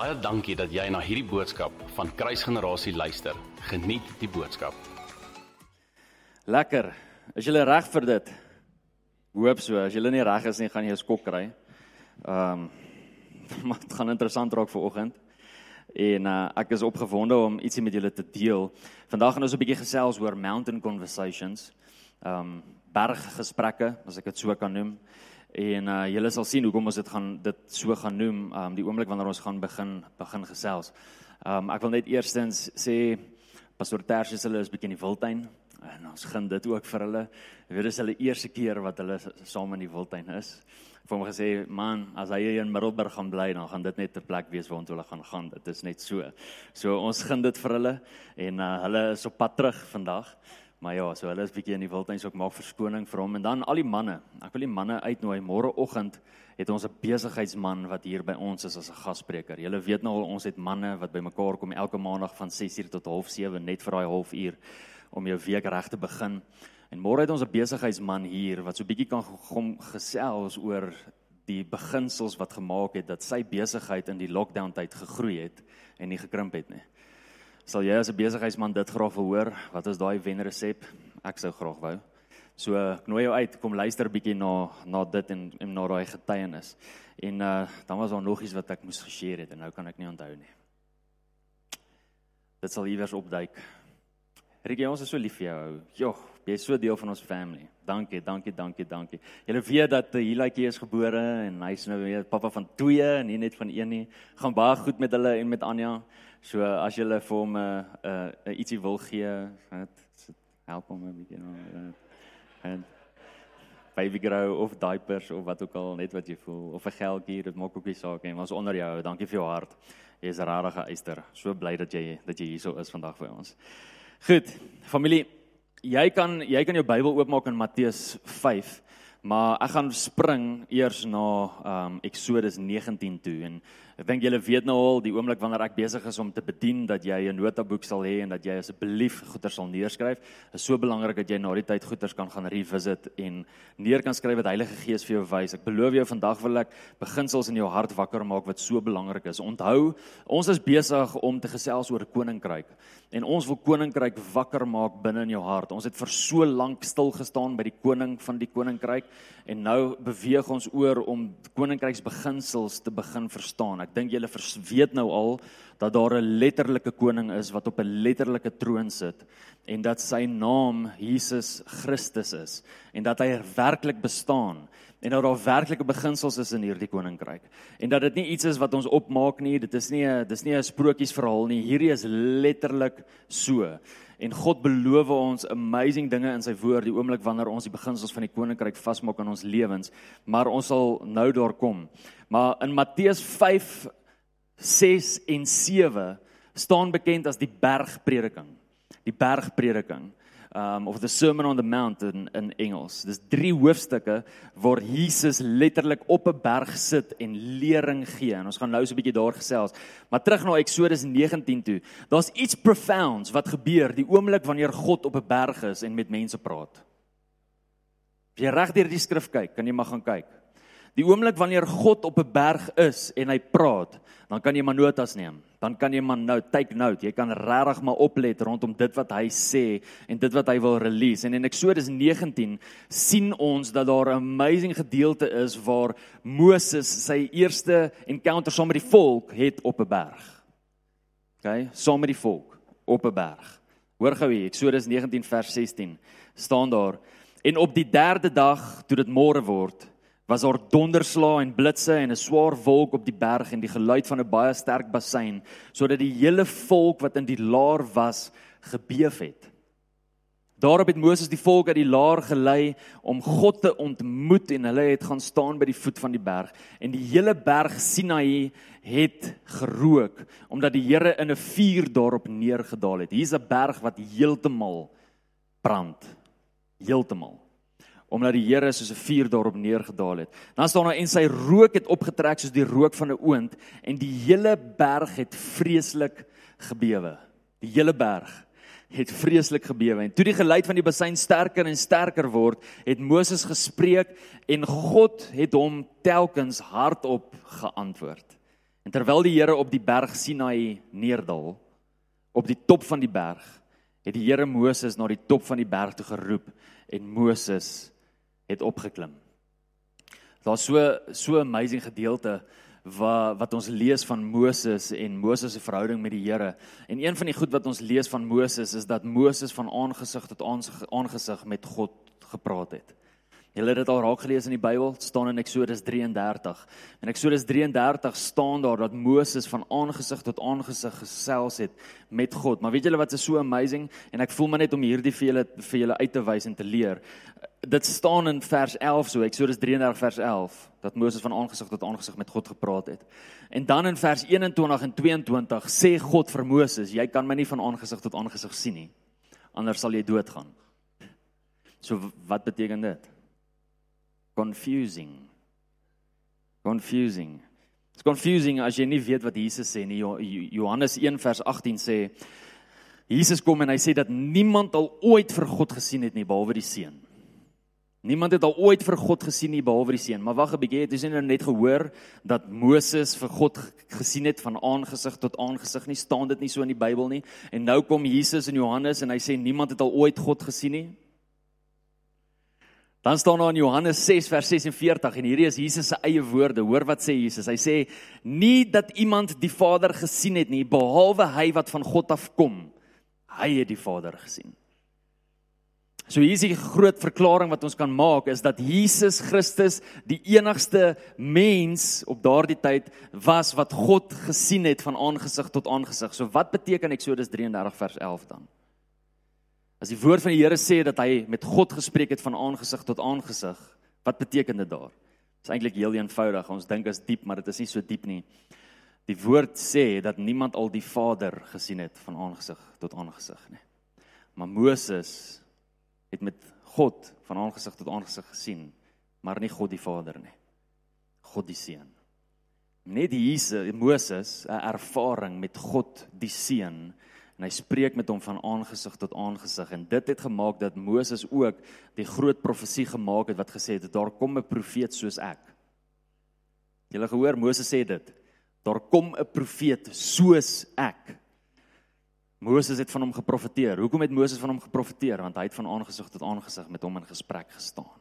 Baie dankie dat jy na hierdie boodskap van Kruisgenerasie luister. Geniet die boodskap. Lekker. Is julle reg vir dit? Hoop so. As julle nie reg is nie, gaan jy 'n skok kry. Ehm um, maar dit gaan interessant raak vir oggend. En uh, ek is opgewonde om ietsie met julle te deel. Vandag gaan ons 'n bietjie gesels oor mountain conversations. Ehm um, berggesprekke, as ek dit so kan noem. En uh julle sal sien hoekom ons dit gaan dit so gaan noem, um die oomblik wanneer ons gaan begin begin gesels. Um ek wil net eerstens sê Pastor Tersius hulle is bietjie in die wildtuin en ons gun dit ook vir hulle. Ek weet dis hulle eerste keer wat hulle saam in die wildtuin is. Ek het hom gesê, "Man, as hier in Middelburg gaan bly, dan gaan dit net 'n plek wees waar hulle gaan gaan. Dit is net so." So ons gun dit vir hulle en uh hulle is op pad terug vandag. Maar ja, so hulle is bietjie in die wildtuin, so ek maak verskoning vir hom en dan al die manne. Ek wil die manne uitnooi. Môreoggend het ons 'n besigheidsman wat hier by ons is as 'n gasspreker. Julle weet nou al ons het manne wat bymekaar kom elke maandag van 6:00 tot 07:30 net vir daai halfuur om jou week reg te begin. En môre het ons 'n besigheidsman hier wat so bietjie kan kom gesels oor die beginsels wat gemaak het dat sy besigheid in die lockdown tyd gegroei het en nie gekrimp het nie. Sal jy as 'n besigheidsman dit graag wil hoor? Wat is daai wenresep? Ek sou graag wou. So ek nooi jou uit, kom luister 'n bietjie na na dit en en na daai getuienis. En uh dan was daar nog iets wat ek moes geshare het en nou kan ek nie onthou nie. Dit sal iewers opduik. Rikie, ons is so lief vir jou. Jogg, jy is so deel van ons family. Dankie, dankie, dankie, dankie. Julle weet dat uh, Hilaitjie is gebore en hy's nou weer pappa van twee en nie net van een nie. Gaan baie goed met hulle en met Anja. So as jy vir hom 'n uh, 'n uh, ietsie wil gee, dit help hom 'n bietjie nou. Uh, en baby grow of diapers of wat ook al net wat jy voel of 'n geldjie, dit maak ook nie saak nie. Ons onder jou. Dankie vir jou hart. Jy is 'n rarige eister. So bly dat jy dat jy hierso is vandag vir ons. Goed, familie, jy kan jy kan jou Bybel oopmaak in Matteus 5. Maar ek gaan spring eers na ehm um, Exodus 19 toe en Ek dink julle weet nou al die oomblik wanneer ek besig is om te bedien dat jy 'n notaboek sal hê en dat jy asseblief goeder sal neerskryf. Dit is so belangrik dat jy na die tyd goeders kan gaan revisit en neer kan skryf wat Heilige Gees vir jou wys. Ek belowe jou vandag wil ek beginsels in jou hart wakker maak wat so belangrik is. Onthou, ons is besig om te gesels oor koninkryk en ons wil koninkryk wakker maak binne in jou hart. Ons het vir so lank stil gestaan by die koning van die koninkryk en nou beweeg ons oor om koninkryksbeginsels te begin verstaan. Ek ek dink julle weet nou al dat daar 'n letterlike koning is wat op 'n letterlike troon sit en dat sy naam Jesus Christus is en dat hy werklik bestaan en dat daar werklike beginsels is in hierdie koninkryk en dat dit nie iets is wat ons opmaak nie dit is nie 'n dis nie 'n sprokiesverhaal nie hierdie is letterlik so en God beloof ons amazing dinge in sy woord die oomblik wanneer ons die beginsels van die koninkryk vasmaak in ons lewens maar ons sal nou daar kom Maar in Matteus 5 6 en 7 staan bekend as die bergprediking. Die bergprediking. Um of the Sermon on the Mount in in Engels. Dis drie hoofstukke waar Jesus letterlik op 'n berg sit en lering gee. En ons gaan nou so 'n bietjie daar gesels. Maar terug na Eksodus 19 toe. Daar's iets profounds wat gebeur die oomblik wanneer God op 'n berg is en met mense praat. As jy reg deur die skrif kyk, kan jy maar gaan kyk. Die oomblik wanneer God op 'n berg is en hy praat, dan kan jy maar notas neem. Dan kan jy maar nou take note. Jy kan regtig maar oplet rondom dit wat hy sê en dit wat hy wil release. En in Eksodus 19 sien ons dat daar 'n amazing gedeelte is waar Moses sy eerste encounter saam met die volk het op 'n berg. OK, saam met die volk op 'n berg. Hoor gou hier, Eksodus 19 vers 16 staan daar en op die 3de dag toe dit môre word was daar donderslae en blitse en 'n swaar wolk op die berg en die geluid van 'n baie sterk bassein sodat die hele volk wat in die laar was gebeef het. Daarop het Moses die volk uit die laar gelei om God te ontmoet en hulle het gaan staan by die voet van die berg en die hele berg Sinaï het gerook omdat die Here in 'n vuur daarop neergedaal het. Hier's 'n berg wat heeltemal brand. Heeltemal omdat die Here soos 'n vuur daarop neergedaal het. Dan staan daar en sy rook het opgetrek soos die rook van 'n oond en die hele berg het vreeslik gebewe. Die hele berg het vreeslik gebewe en toe die geluid van die bassein sterker en sterker word, het Moses gespreek en God het hom telkens hardop geantwoord. En terwyl die Here op die berg Sinai neerdal, op die top van die berg, het die Here Moses na die top van die berg toe geroep en Moses het opgeklim. Daar's so so amazing gedeelte wat wat ons lees van Moses en Moses se verhouding met die Here. En een van die goed wat ons lees van Moses is dat Moses van aangesig tot aangesig met God gepraat het. Julle het dit al raak gelees in die Bybel, staan in Eksodus 33. In Eksodus 33 staan daar dat Moses van aangesig tot aangesig gesels het met God. Maar weet julle wat is so amazing en ek voel maar net om hierdie vir julle vir julle uit te wys en te leer. Dit staan in vers 11 so Eksodus 33 vers 11 dat Moses van aangesig tot aangesig met God gepraat het. En dan in vers 21 en 22 sê God vir Moses, jy kan my nie van aangesig tot aangesig sien nie. Anders sal jy doodgaan. So wat beteken dit? Confusing. Confusing. It's confusing as jy nie weet wat Jesus sê nie. Johannes 1 vers 18 sê Jesus kom en hy sê dat niemand al ooit vir God gesien het nie behalwe die Seun. Niemand het al ooit vir God gesien nie behalwe die Seun. Maar wag 'n bietjie, het jy nou net gehoor dat Moses vir God gesien het van aangesig tot aangesig nie? Staan dit nie so in die Bybel nie? En nou kom Jesus in Johannes en hy sê niemand het al ooit God gesien nie. Dan staan daar in Johannes 6 vers 46 en hierdie is Jesus se eie woorde. Hoor wat sê Jesus? Hy sê nie dat iemand die Vader gesien het nie behalwe hy wat van God afkom. Hy het die Vader gesien. So hier is die groot verklaring wat ons kan maak is dat Jesus Christus die enigste mens op daardie tyd was wat God gesien het van aangesig tot aangesig. So wat beteken Eksodus 33 vers 11 dan? As die woord van die Here sê dat hy met God gespreek het van aangesig tot aangesig, wat beteken dit daar? Dit is eintlik heel eenvoudig. Ons dink is diep, maar dit is nie so diep nie. Die woord sê dat niemand al die Vader gesien het van aangesig tot aangesig nie. Maar Moses het met God van aangesig tot aangesig gesien, maar nie God die Vader nie. God die Seun. Net Jesus, Moses, 'n ervaring met God die Seun en hy spreek met hom van aangesig tot aangesig en dit het gemaak dat Moses ook die groot profesie gemaak het wat gesê het daar kom 'n profeet soos ek. Julle gehoor Moses sê dit. Daar kom 'n profeet soos ek. Moses het van hom geprofeteer. Hoekom het Moses van hom geprofeteer? Want hy het van aangesig tot aangesig met hom in gesprek gestaan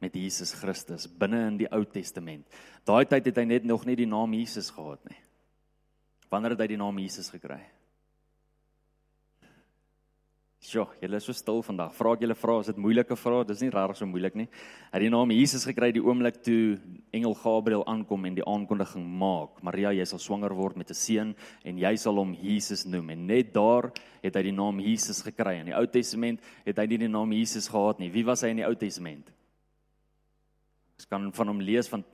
met Jesus Christus binne in die Ou Testament. Daai tyd het hy net nog nie die naam Jesus gehad nie. Wanneer het hy die naam Jesus gekry? Sjoe, julle is so stil vandag. Vra ek julle vra, is dit moeilike vrae? Dis nie regtig so moeilik nie. Het die naam Jesus gekry die oomblik toe engel Gabriël aankom en die aankondiging maak. Maria, jy sal swanger word met 'n seun en jy sal hom Jesus noem. En net daar het hy die naam Jesus gekry. In die Ou Testament het hy nie die naam Jesus gehad nie. Wie was hy in die Ou Testament? Ons kan van hom lees van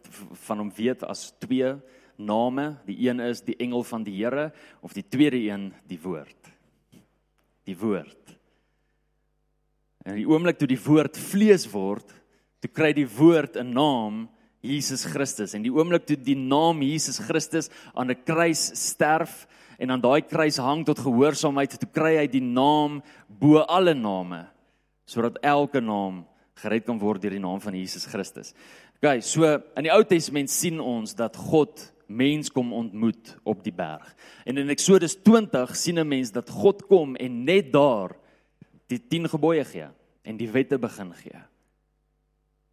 van hom weet as twee name. Die een is die engel van die Here of die tweede een die woord. Die woord. En die oomblik toe die woord vlees word, toe kry die woord 'n naam, Jesus Christus. En die oomblik toe die naam Jesus Christus aan 'n kruis sterf en aan daai kruis hang tot gehoorsaamheid, toe kry hy die naam bo alle name, sodat elke naam gered kan word deur die naam van Jesus Christus. OK, so in die Ou Testament sien ons dat God mens kom ontmoet op die berg. En in Eksodus 20 sien 'n mens dat God kom en net daar die 10 gebooie gee en die wette begin gee.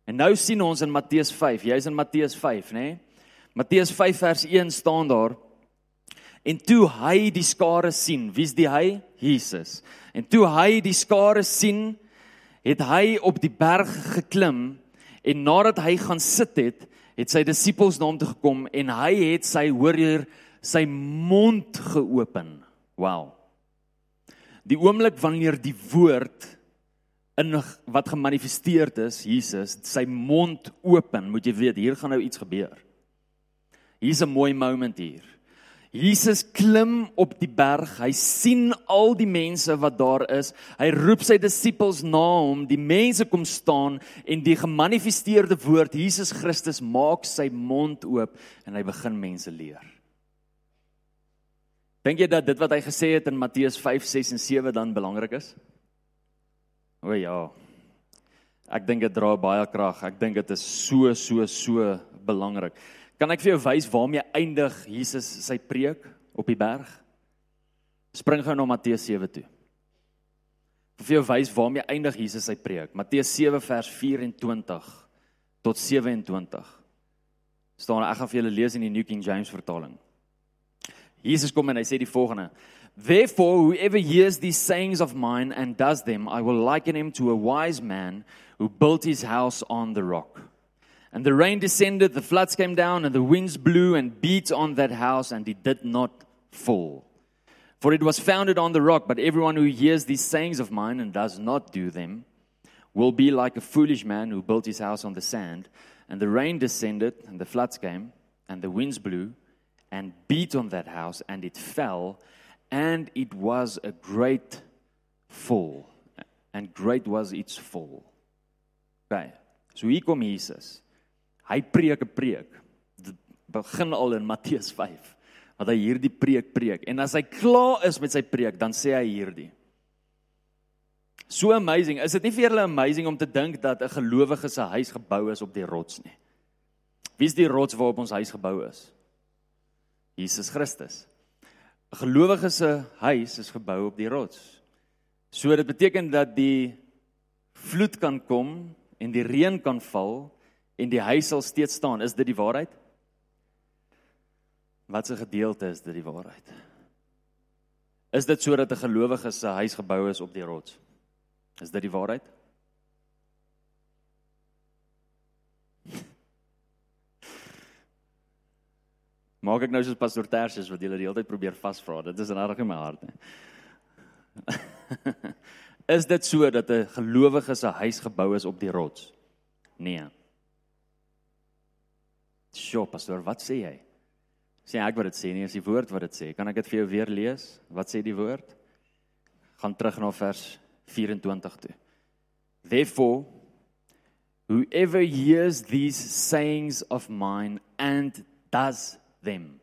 En nou sien ons in Matteus 5, jy's in Matteus 5, nê? Nee? Matteus 5 vers 1 staan daar En toe hy die skare sien, wie's die hy? Jesus. En toe hy die skare sien, het hy op die berg geklim en nadat hy gaan sit het, het sy disippels na hom toe gekom en hy het sy hoor hier sy mond geopen. Wow die oomblik wanneer die woord in wat gemanifesteer is, Jesus, sy mond open, moet jy weet, hier gaan nou iets gebeur. Hier's 'n mooi moment hier. Jesus klim op die berg. Hy sien al die mense wat daar is. Hy roep sy disippels na hom. Die mense kom staan en die gemanifesteerde woord Jesus Christus maak sy mond oop en hy begin mense leer. Dink jy dat dit wat hy gesê het in Matteus 5, 6 en 7 dan belangrik is? O ja. Ek dink dit dra baie krag. Ek dink dit is so so so belangrik. Kan ek vir jou wys waarmee eindig Jesus sy preek op die berg? Spring gou na Matteus 7 toe. Vir jou wys waarmee eindig Jesus sy preek. Matteus 7 vers 24 tot 27. Staan ek gaan vir julle lees in die New King James vertaling. Jesus kom en hy sê die volgende: Therefore whoever hears these sayings of mine and does them, I will liken him to a wise man who built his house on the rock. And the rain descended, the floods came down, and the winds blew and beat on that house, and it did not fall. For it was founded on the rock, but everyone who hears these sayings of mine and does not do them will be like a foolish man who built his house on the sand. And the rain descended, and the floods came, and the winds blew and beat on that house, and it fell, and it was a great fall. And great was its fall. Okay. So hier kom Jesus. Hy preek 'n preek. Dit begin al in Matteus 5 wat hy hierdie preek preek. En as hy klaar is met sy preek, dan sê hy hierdie. So amazing. Is dit nie vir julle amazing om te dink dat 'n gelowige se huis gebou is op die rots nie? Wie is die rots waarop ons huis gebou is? Jesus Christus. 'n Gelowige se huis is gebou op die rots. So dit beteken dat die vloed kan kom en die reën kan val en die huis sal steeds staan. Is dit die waarheid? Wat se gedeelte is dit die waarheid? Is dit sodat 'n gelowige se huis gebou is op die rots? Is dit die waarheid? Maak ek nou soos pastoor Tersius wat julle die hele tyd probeer vasvra. Dit is regtig in my hart. is dit so dat 'n gelowige se huis gebou is op die rots? Nee. Sjoe, pastoor, wat sê jy? Sê ek wat dit sê nie, is die woord wat dit sê. Kan ek dit vir jou weer lees? Wat sê die woord? Gaan terug na vers 24 toe. Therefore whoever hears these sayings of mine and does them.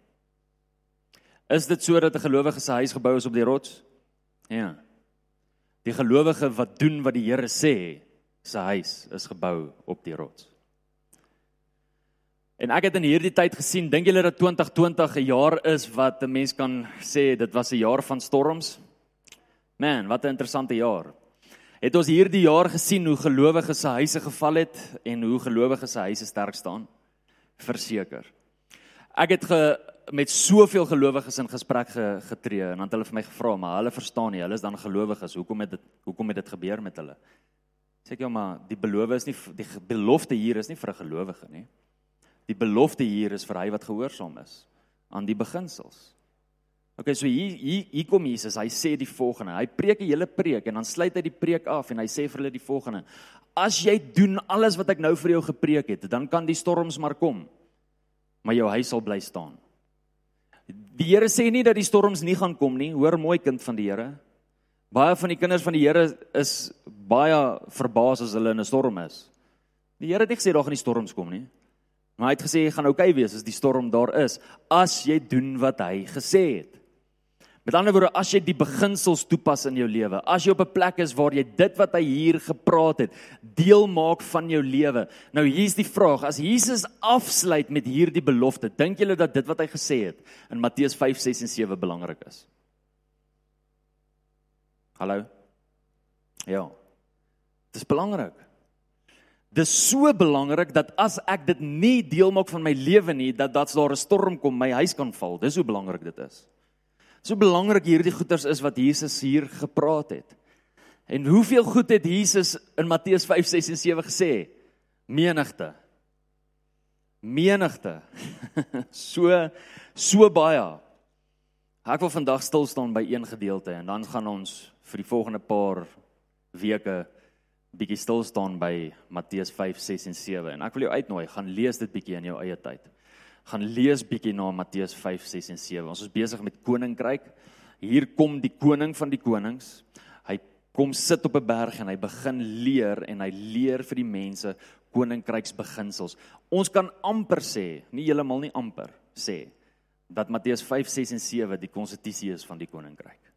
Is dit so dat 'n gelowige se huis gebou is op die rots? Ja. Die gelowige wat doen wat die Here sê, sy huis is gebou op die rots. En ek het in hierdie tyd gesien, dink julle dat 2020 'n jaar is wat 'n mens kan sê dit was 'n jaar van storms? Man, wat 'n interessante jaar. Het ons hierdie jaar gesien hoe gelowiges se huise geval het en hoe gelowiges se huise sterk staan? Verseker. Ek het ge, met soveel gelowiges in gesprek ge, getree en dan hulle vir my gevra, maar hulle verstaan nie, hulle is dan gelowiges. Hoekom het dit hoekom het dit gebeur met hulle? Sê ek jou maar, die belofte is nie die belofte hier is nie vir 'n gelowige nie. Die belofte hier is vir hy wat gehoorsaam is aan die beginsels. OK, so hier hier hier kom Jesus. Hy sê die volgende. Hy preek 'n hele preek en dan sluit hy die preek af en hy sê vir hulle die volgende: As jy doen alles wat ek nou vir jou gepreek het, dan kan die storms maar kom, maar jou huis sal bly staan. Die Here sê nie dat die storms nie gaan kom nie. Hoor mooi kind van die Here. Baie van die kinders van die Here is baie verbaas as hulle in 'n storm is. Die Here het nie gesê daar gaan nie storms kom nie. Maar hy het gesê jy gaan oukei okay wees as die storm daar is as jy doen wat hy gesê het. Met ander woorde, as jy die beginsels toepas in jou lewe, as jy op 'n plek is waar jy dit wat hy hier gepraat het, deel maak van jou lewe. Nou hier's die vraag, as Jesus afsluit met hierdie belofte, dink julle dat dit wat hy gesê het in Matteus 5:6 en 7 belangrik is? Hallo. Ja. Dit is belangrik. Dis so belangrik dat as ek dit nie deel maak van my lewe nie, dat dat daar 'n storm kom, my huis kan val. Dis hoe belangrik dit is. So belangrik hierdie goeters is wat Jesus hier gepraat het. En hoeveel goed het Jesus in Matteus 5, 6 en 7 gesê? Menigte. Menigte. so so baie. Ek wil vandag stil staan by een gedeelte en dan gaan ons vir die volgende paar weke bietjie stil staan by Matteus 5, 6 en 7 en ek wil jou uitnooi, gaan lees dit bietjie in jou eie tyd. Gaan lees bietjie na Matteus 5, 6 en 7. Ons is besig met koninkryk. Hier kom die koning van die konings. Hy kom sit op 'n berg en hy begin leer en hy leer vir die mense koninkryksbeginsels. Ons kan amper sê, nie heeltemal nie amper sê dat Matteus 5, 6 en 7 die konstitusie is van die koninkryk.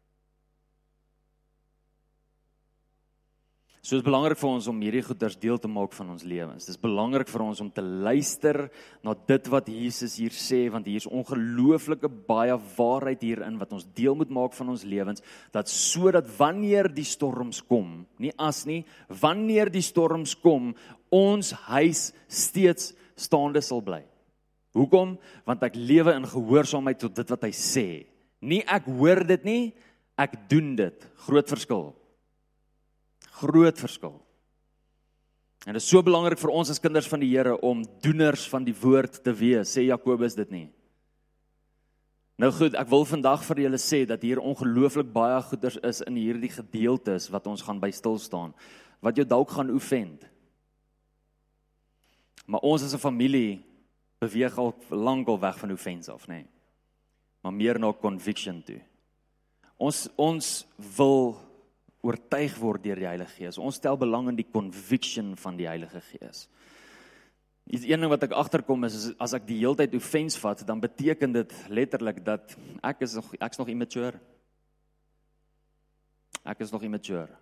So is belangrik vir ons om hierdie goeders deel te maak van ons lewens. Dis belangrik vir ons om te luister na dit wat Jesus hier sê want hier is ongelooflike baie waarheid hierin wat ons deel moet maak van ons lewens dat sodat wanneer die storms kom, nie as nie, wanneer die storms kom, ons huis steeds staande sal bly. Hoekom? Want ek lewe in gehoorsaamheid tot dit wat hy sê. Nie ek hoor dit nie, ek doen dit. Groot verskil groot verskil. En dit is so belangrik vir ons as kinders van die Here om doeners van die woord te wees, sê Jakobus dit nie. Nou goed, ek wil vandag vir julle sê dat hier ongelooflik baie goeders is in hierdie gedeeltes wat ons gaan by stil staan wat jou dalk gaan oefend. Maar ons as 'n familie beweeg al lank al weg van offense af, nê. Nee. Maar meer na conviction toe. Ons ons wil oortuig word deur die Heilige Gees. Ons stel belang in die conviction van die Heilige Gees. Iets een ding wat ek agterkom is, is as ek die heeltyd offense vat, dan beteken dit letterlik dat ek is nog ek's nog immature. Ek is nog immature.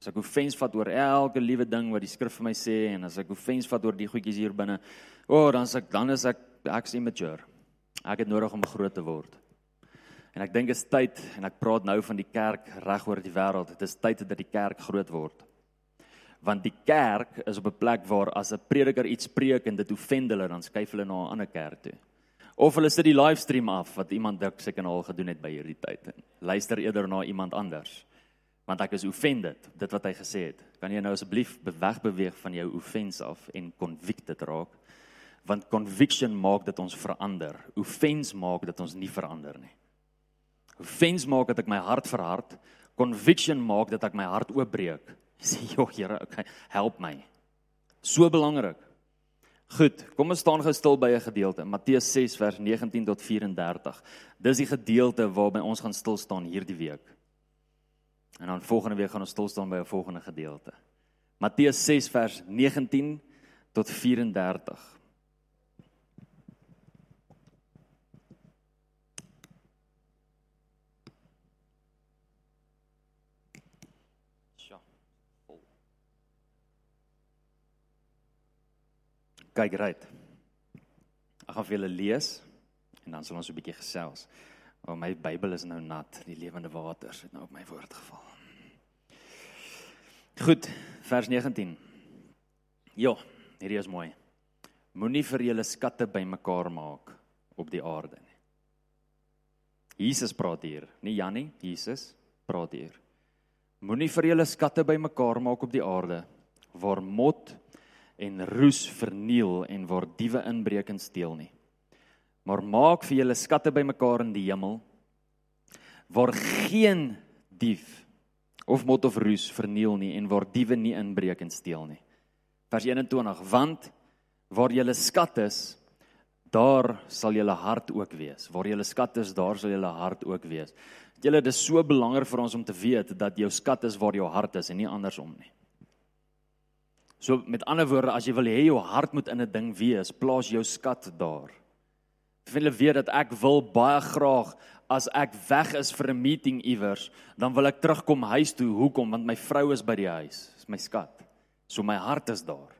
As ek offense vat oor elke liewe ding wat die skrif vir my sê en as ek offense vat oor die goedjies hier binne, o, oh, dan s'ek dan is ek ek's immature. Ek het nodig om groot te word. En ek dink dit is tyd en ek praat nou van die kerk reg oor die wêreld. Dit is tyd dat die kerk groot word. Want die kerk is op 'n plek waar as 'n prediker iets preek en dit offend hulle, dan skuif hulle na 'n ander kerk toe. Of hulle sit die livestream af wat iemand dalk seker al gedoen het by hierdie tyd. Luister eerder na iemand anders. Want ek is offended dit wat hy gesê het. Kan jy nou asseblief wegbeweeg van jou offense af en convicted raak? Want conviction maak dat ons verander. Offense maak dat ons nie verander nie. Offense maak dat ek my hart verhard. Conviction maak dat ek my hart oopbreek. Sê, "Jo, Here, okay, help my." So belangrik. Goed, kom ons staan gou stil by 'n gedeelte, Matteus 6 vers 19 tot 34. Dis die gedeelte waarby ons gaan stil staan hierdie week. En dan volgende week gaan ons stil staan by 'n volgende gedeelte. Matteus 6 vers 19 tot 34. Kyk reg. Ek gaan vir julle lees en dan sal ons 'n bietjie gesels. Want my Bybel is nou nat, die lewende waters het nou op my woord geval. Goed, vers 19. Ja, hierdie is mooi. Moenie vir julle skatte bymekaar maak op die aarde nie. Jesus praat hier, nie Jannie, Jesus praat hier. Moenie vir julle skatte bymekaar maak op die aarde waar mot en roes verniel en waar diewe inbreek en steel nie. Maar maak vir julle skatte bymekaar in die hemel waar geen dief of mot of roes verniel nie en waar diewe nie inbreek en steel nie. Vers 21 want waar julle skat is daar sal julle hart ook wees. Waar julle skat is daar sal julle hart ook wees. Julle dis so belangrik vir ons om te weet dat jou skat is waar jou hart is en nie andersom nie. So met ander woorde, as jy wil hê jou hart moet in 'n ding wees, plaas jou skat daar. Vir hulle weet dat ek wil baie graag as ek weg is vir 'n meeting iewers, dan wil ek terugkom huis toe. Hoekom? Want my vrou is by die huis. Dis my skat. So my hart is daar.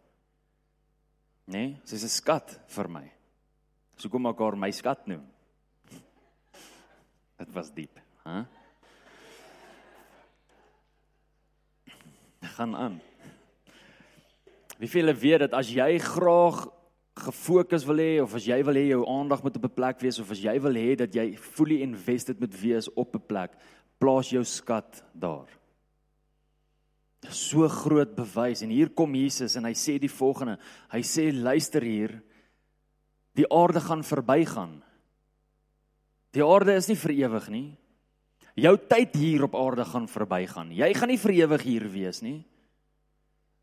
Nee, sy's 'n skat vir my. So kom ek haar my skat noem. Dit was diep, hè? Huh? gaan aan. Wie veel weet dat as jy graag gefokus wil hê of as jy wil hê jou aandag moet op 'n plek wees of as jy wil hê dat jy fully invested moet wees op 'n plek, plaas jou skat daar. So groot bewys en hier kom Jesus en hy sê die volgende. Hy sê luister hier. Die aarde gaan verbygaan. Die aarde is nie vir ewig nie. Jou tyd hier op aarde gaan verbygaan. Jy gaan nie vir ewig hier wees nie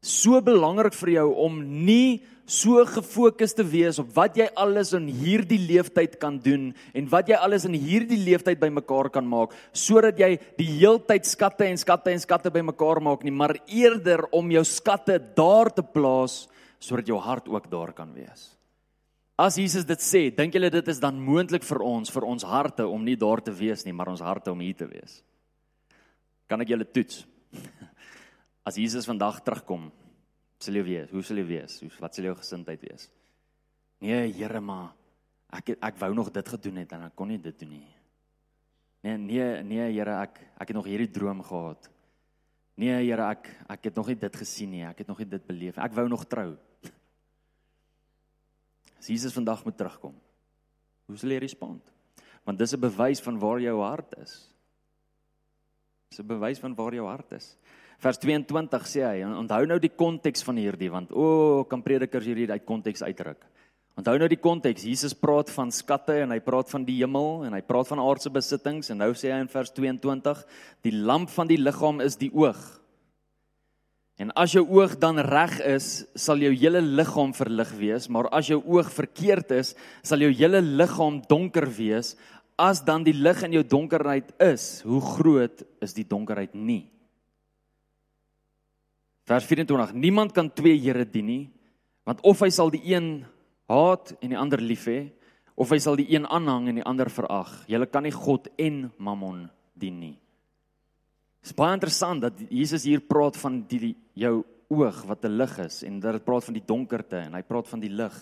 so belangrik vir jou om nie so gefokus te wees op wat jy alles in hierdie leeftyd kan doen en wat jy alles in hierdie leeftyd bymekaar kan maak sodat jy die heeltyd skatte en skatte en skatte bymekaar maak nie maar eerder om jou skatte daar te plaas sodat jou hart ook daar kan wees. As Jesus dit sê, dink julle dit is dan moontlik vir ons vir ons harte om nie daar te wees nie, maar ons harte om hier te wees? Kan ek julle toets? As Jesus vandag terugkom, sal jy wees, hoe sal jy wees? Hoe wat sal jou gesindheid wees? Nee, Here, maar ek ek wou nog dit gedoen het en ek kon nie dit doen nie. Nee, nee, nee, Here, ek ek het nog hierdie droom gehad. Nee, Here, ek ek het nog nie dit gesien nie. Ek het nog nie dit beleef. Ek wou nog trou. As Jesus vandag moet terugkom, hoe sal jy respond? Want dis 'n bewys van waar jou hart is. Dis 'n bewys van waar jou hart is. Vers 22 sê hy, onthou nou die konteks van hierdie want o, oh, kan predikers hierdie uit konteks uitdruk. Onthou nou die konteks. Jesus praat van skatte en hy praat van die hemel en hy praat van aardse besittings en nou sê hy in vers 22, die lamp van die liggaam is die oog. En as jou oog dan reg is, sal jou hele liggaam verlig wees, maar as jou oog verkeerd is, sal jou hele liggaam donker wees. As dan die lig in jou donkerheid is, hoe groot is die donkerheid nie? Vers 24: Niemand kan twee here dien nie, want of hy sal die een haat en die ander lief hê, of hy sal die een aanhang en die ander verag. Jy kan nie God en Mammon dien nie. Dit is baie interessant dat Jesus hier praat van die, die jou oog wat 'n lig is en dat dit praat van die donkerte en hy praat van die lig.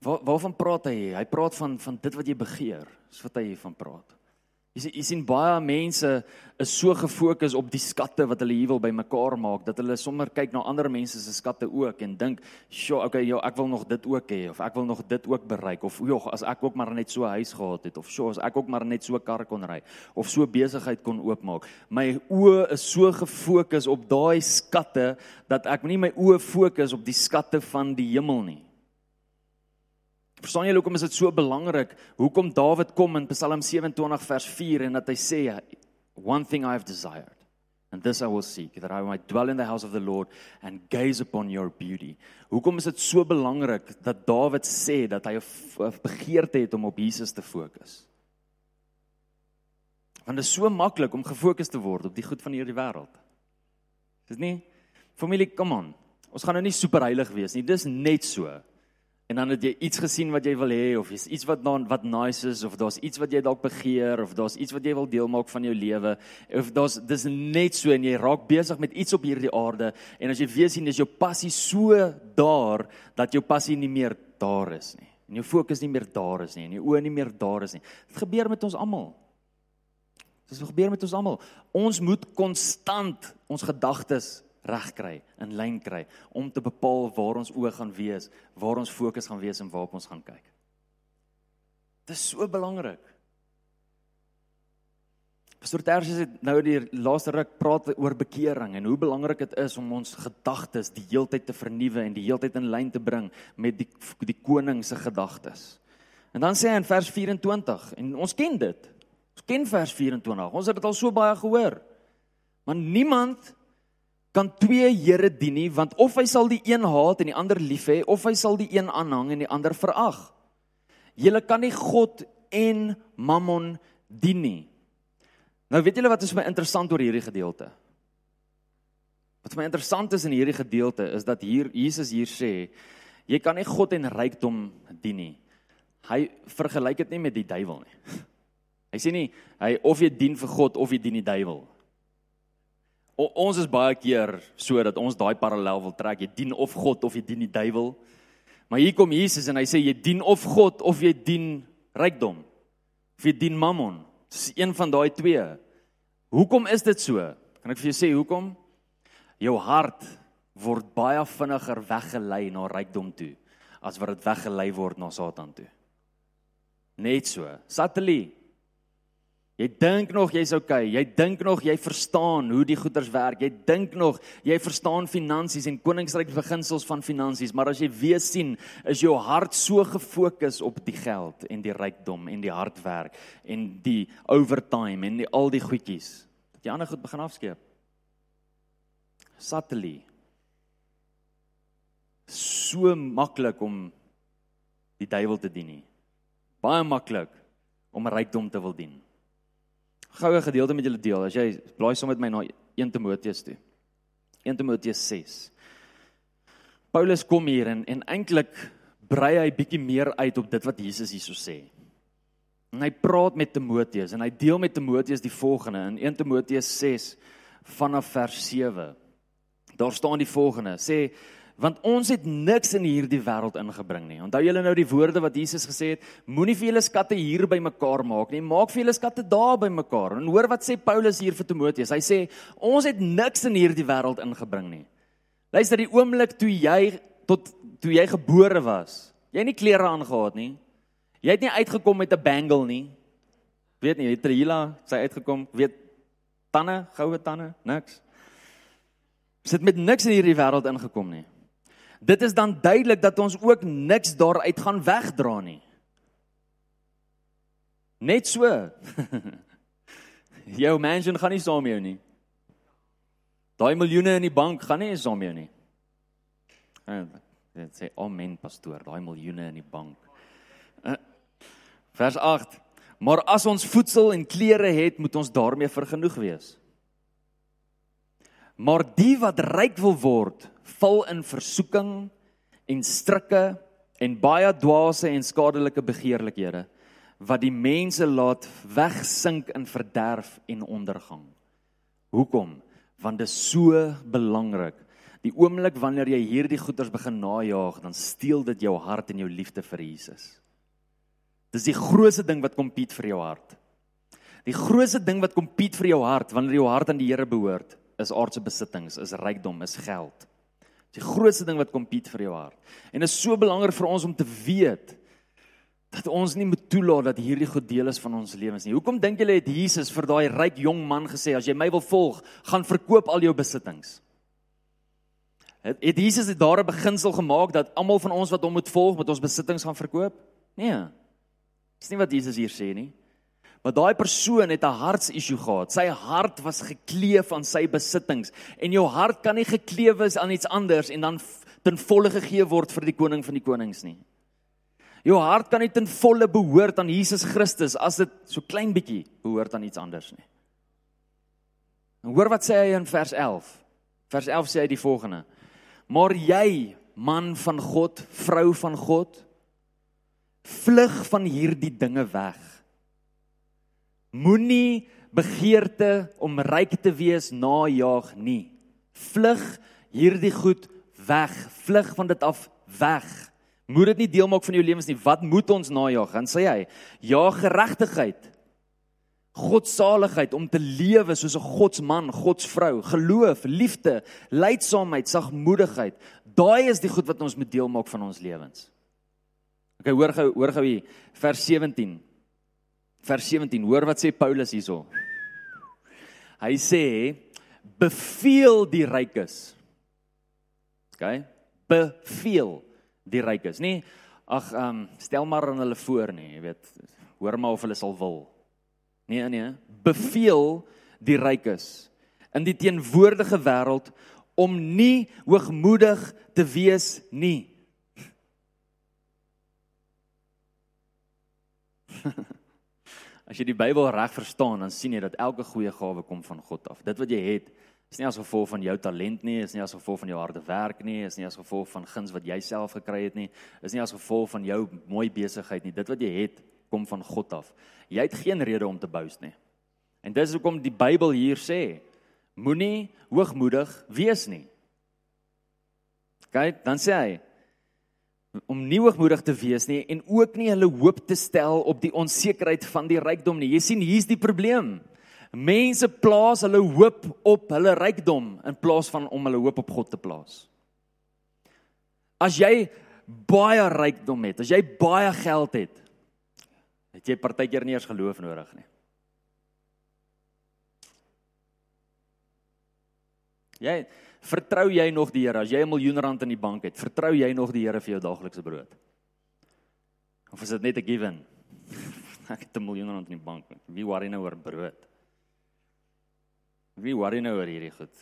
Waar waarvan praat hy? Hy praat van van dit wat jy begeer. Dis wat hy hiervan praat. Jy sien, jy sien baie mense is so gefokus op die skatte wat hulle hier wil bymekaar maak dat hulle sommer kyk na ander mense se skatte ook en dink, "Sjoe, okay, ja, ek wil nog dit ook hê of ek wil nog dit ook bereik of joh, as ek ook maar net so 'n huis gehad het of sjoe, as ek ook maar net so 'n kar kon ry of so besigheid kon oopmaak." My oë is so gefokus op daai skatte dat ek nie my oë fokus op die skatte van die hemel nie. Verstaan jy hoekom is dit so belangrik? Hoekom Dawid kom in Psalm 27 vers 4 en dat hy sê one thing I have desired and this I will seek that I might dwell in the house of the Lord and gaze upon your beauty. Hoekom is dit so belangrik dat Dawid sê dat hy 'n begeerte het om op Jesus te fokus? Want dit is so maklik om gefokus te word op die goed van hierdie wêreld. Dis nie familie, come on. Ons gaan nou nie superheilig wees nie. Dis net so. En dan het jy iets gesien wat jy wil hê of is iets wat dan wat nice is of daar's iets wat jy dalk begeer of daar's iets wat jy wil deel maak van jou lewe of daar's dis net so en jy raak besig met iets op hierdie aarde en as jy weer sien is jou passie so daar dat jou passie nie meer daar is nie. En jou fokus nie meer daar is nie en jou oë nie meer daar is nie. Dit gebeur met ons almal. Dit gebeur met ons almal. Ons moet konstant ons gedagtes reg kry, in lyn kry om te bepaal waar ons oë gaan wees, waar ons fokus gaan wees en waarop ons gaan kyk. Dit is so belangrik. Pastor Tersius het nou die laaste ruk praat oor bekering en hoe belangrik dit is om ons gedagtes die heeltyd te vernuwe en die heeltyd in lyn te bring met die die koning se gedagtes. En dan sê hy in vers 24 en ons ken dit. Ons ken vers 24. Ons het dit al so baie gehoor. Maar niemand kan twee here dien nie want of hy sal die een haat en die ander lief hê of hy sal die een aanhang en die ander verag. Julle kan nie God en Mammon dien nie. Nou weet julle wat is my interessant oor hierdie gedeelte? Wat my interessant is in hierdie gedeelte is dat hier Jesus hier sê jy kan nie God en rykdom dien nie. Hy vergelyk dit nie met die duiwel nie. Hy sê nie hy of jy dien vir God of jy dien die duiwel nie. O, ons is baie keer so dat ons daai parallel wil trek. Jy dien of God of jy dien die duiwel. Maar hier kom Jesus en hy sê jy dien of God of jy dien rykdom. Of jy dien Mammon. Dis een van daai twee. Hoekom is dit so? Kan ek vir jou sê hoekom? Jou hart word baie vinniger weggelei na rykdom toe as wat dit weggelei word na Satan toe. Net so. Satelliet Jy dink nog jy's okay. Jy dink nog jy verstaan hoe die goederes werk. Jy dink nog jy verstaan finansies en koninkryk beginsels van finansies, maar as jy weer sien, is jou hart so gefokus op die geld en die rykdom en die hardwerk en die overtime en die al die goedjies dat jy ander goed begin afskeep. Satelliet. So maklik om die duiwel te dien nie. Baie maklik om rykdom te wil dien goue gedeelte met julle deel. As jy blaai saam met my na 1 Timoteus toe. 1 Timoteus 6. Paulus kom hier en en eintlik brei hy bietjie meer uit op dit wat Jesus hierso sê. En hy praat met Timoteus en hy deel met Timoteus die volgende in 1 Timoteus 6 vanaf vers 7. Daar staan die volgende: sê want ons het niks in hierdie wêreld ingebring nie. Onthou julle nou die woorde wat Jesus gesê het, moenie vir julle skatte hier by mekaar maak nie, maak vir julle skatte daar by mekaar. En hoor wat sê Paulus hier vir Timoteus. Hy sê ons het niks in hierdie wêreld ingebring nie. Luister, die oomblik toe jy tot toe jy gebore was, jy het nie klere aangehad nie. Jy het nie uitgekom met 'n bangle nie. Weet nie, het Trila sy uitgekom, weet tande, goue tande, niks. Sit met niks in hierdie wêreld ingekom nie dit is dan duidelik dat ons ook niks daaruit gaan wegdra nie. Net so. jou mansion gaan nie saam met jou nie. Daai miljoene in die bank gaan nie saam met jou nie. Dit sê amen pastoor, daai miljoene in die bank. Eh, vers 8. Maar as ons voedsel en klere het, moet ons daarmee vergenoeg wees. Maar die wat ryk wil word, val in versoeking en strikke en baie dwaase en skadelike begeerlikhede wat die mense laat wegsink in verderf en ondergang. Hoekom? Want dit is so belangrik. Die oomblik wanneer jy hierdie goeders begin najag, dan steel dit jou hart en jou liefde vir Jesus. Dis die grootste ding wat kompet vir jou hart. Die grootste ding wat kompet vir jou hart wanneer jou hart aan die Here behoort, is aardse besittings, is rykdom, is geld. Dis die grootste ding wat kompet vir jou hart. En dit is so belangrik vir ons om te weet dat ons nie moet toelaat dat hierdie goed deel is van ons lewens nie. Hoekom dink julle het Jesus vir daai ryk jong man gesê as jy my wil volg, gaan verkoop al jou besittings? Het, het Jesus dit daar 'n beginsel gemaak dat almal van ons wat hom moet volg, met ons besittings gaan verkoop? Nee. Dis nie wat Jesus hier sê nie. Maar daai persoon het 'n hartsissue gehad. Sy hart was gekleef aan sy besittings en jou hart kan nie gekleef wees aan iets anders en dan ten volle gegee word vir die koning van die konings nie. Jou hart kan nie ten volle behoort aan Jesus Christus as dit so klein bietjie behoort aan iets anders nie. En hoor wat sê hy in vers 11. Vers 11 sê hy die volgende: Maar jy, man van God, vrou van God, vlug van hierdie dinge weg Moenie begeerte om ryk te wees najaag nie. Vlug hierdie goed weg. Vlug van dit af weg. Moet dit nie deel maak van jou lewens nie. Wat moet ons najaag? Dan sê hy: Ja, geregtigheid. Godsaligheid om te lewe soos 'n godsman, godsvrou, geloof, liefde, lydsaamheid, sagmoedigheid. Daai is die goed wat ons moet deel maak van ons lewens. OK, hoor gou, hoor gou hier, vers 17 vers 17. Hoor wat sê Paulus hierso. Hy sê beveel die rykes. OK? Beveel die rykes. Nie ag ehm um, stel maar aan hulle voor nie, jy weet. Hoor maar of hulle sal wil. Nee, nee. Beveel die rykes in die teenwoordige wêreld om nie hoogmoedig te wees nie. As jy die Bybel reg verstaan, dan sien jy dat elke goeie gawe kom van God af. Dit wat jy het, is nie as gevolg van jou talent nie, is nie as gevolg van jou harde werk nie, is nie as gevolg van guns wat jy self gekry het nie, is nie as gevolg van jou mooi besigheid nie. Dit wat jy het, kom van God af. Jy het geen rede om te boast nie. En dis hoekom die Bybel hier sê, moenie hoogmoedig wees nie. Kyk, dan sê hy, om nie hoogmoedig te wees nie en ook nie hulle hoop te stel op die onsekerheid van die rykdom nie. Jy sien, hier's die probleem. Mense plaas hulle hoop op hulle rykdom in plaas van om hulle hoop op God te plaas. As jy baie rykdom het, as jy baie geld het, het jy partykeer nie eens geloof nodig nie. Jy Vertrou jy nog die Here as jy 'n miljoen rand in die bank het? Vertrou jy nog die Here vir jou daaglikse brood? Of is dit net 'n given? Ek het 'n miljoen rand in die bank. Wie worry nou oor brood? Wie worry nou oor hierdie goed?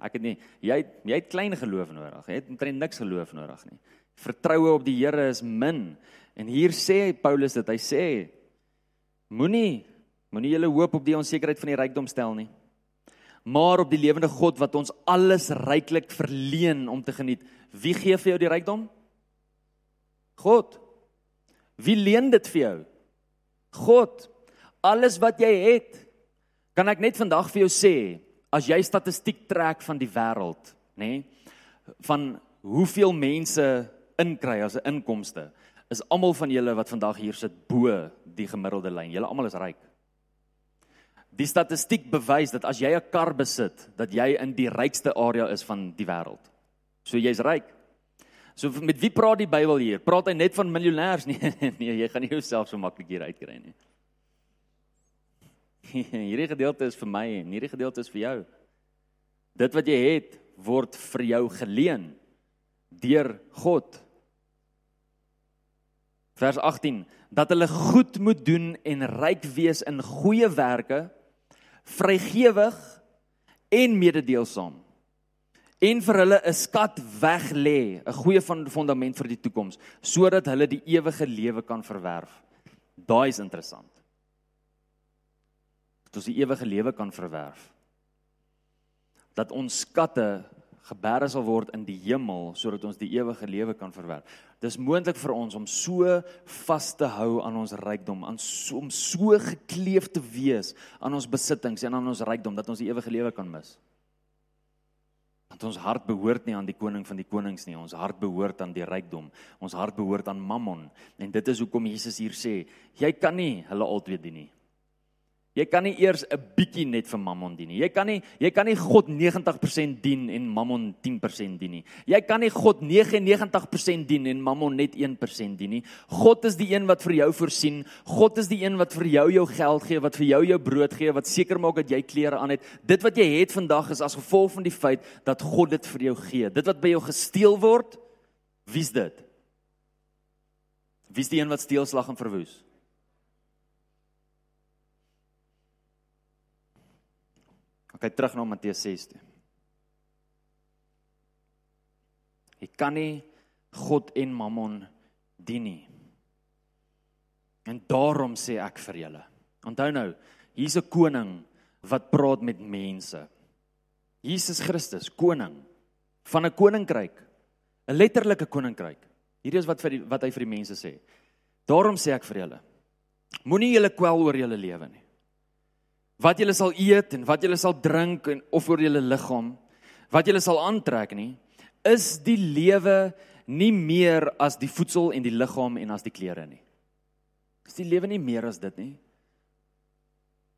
Ek het nie jy jy het klein geloof nodig. Jy het omtrent niks geloof nodig nie. Vertroue op die Here is min. En hier sê Paulus dit. Hy sê moenie moenie julle hoop op die onsekerheid van die rykdom stel nie maar op die lewende God wat ons alles ryklik verleen om te geniet. Wie gee vir jou die rykdom? God. Wie leen dit vir jou? God. Alles wat jy het, kan ek net vandag vir jou sê, as jy statistiek trek van die wêreld, nê? Nee? Van hoeveel mense inkry as 'n inkomste, is almal van julle wat vandag hier sit bo die gemiddelde lyn. Julle almal is ryk. Die statistiek bewys dat as jy 'n kar besit, dat jy in die rykste area is van die wêreld. So jy's ryk. So met wie praat die Bybel hier? Praat hy net van miljonêers? Nee, nee, jy gaan nie jouself so maklik hier uitkry nie. Hierdie gedeelte is vir my en hierdie gedeelte is vir jou. Dit wat jy het, word vir jou geleen deur God. Vers 18 dat hulle goed moet doen en ryk wees in goeie werke, vrygewig en mededeelsaam. En vir hulle 'n skat weg lê, 'n goeie fundament vir die toekoms, sodat hulle die ewige lewe kan verwerf. Daai is interessant. Dat ons die ewige lewe kan verwerf. Dat ons skatte geberre sal word in die hemel sodat ons die ewige lewe kan verwerf. Dis moontlik vir ons om so vas te hou aan ons rykdom, aan so, om so gekleef te wees aan ons besittings en aan ons rykdom dat ons die ewige lewe kan mis. Want ons hart behoort nie aan die koning van die konings nie, ons hart behoort aan die rykdom. Ons hart behoort aan Mammon en dit is hoekom Jesus hier sê, jy kan nie hulle altyd dien nie. Jy kan nie eers 'n bietjie net vir Mammon dien nie. Jy kan nie jy kan nie God 90% dien en Mammon 10% dien nie. Jy kan nie God 99% dien en Mammon net 1% dien nie. God is die een wat vir jou voorsien. God is die een wat vir jou jou geld gee, wat vir jou jou brood gee, wat seker maak dat jy klere aan het. Dit wat jy het vandag is as gevolg van die feit dat God dit vir jou gee. Dit wat by jou gesteel word, wie's dit? Wie's die een wat steel, slag en verwoes? Ek kyk terug na Matteus 6 toe. Jy kan nie God en Mammon dien nie. En daarom sê ek vir julle. Onthou nou, hier's 'n koning wat praat met mense. Jesus Christus, koning van 'n koninkryk, 'n letterlike koninkryk. Hierdie is wat vir die, wat hy vir die mense sê. Daarom sê ek vir julle, moenie julle kwel oor julle lewe nie wat julle sal eet en wat julle sal drink en of oor julle liggaam wat julle sal aantrek nie is die lewe nie meer as die voedsel en die liggaam en as die klere nie. Is die lewe nie meer as dit nie?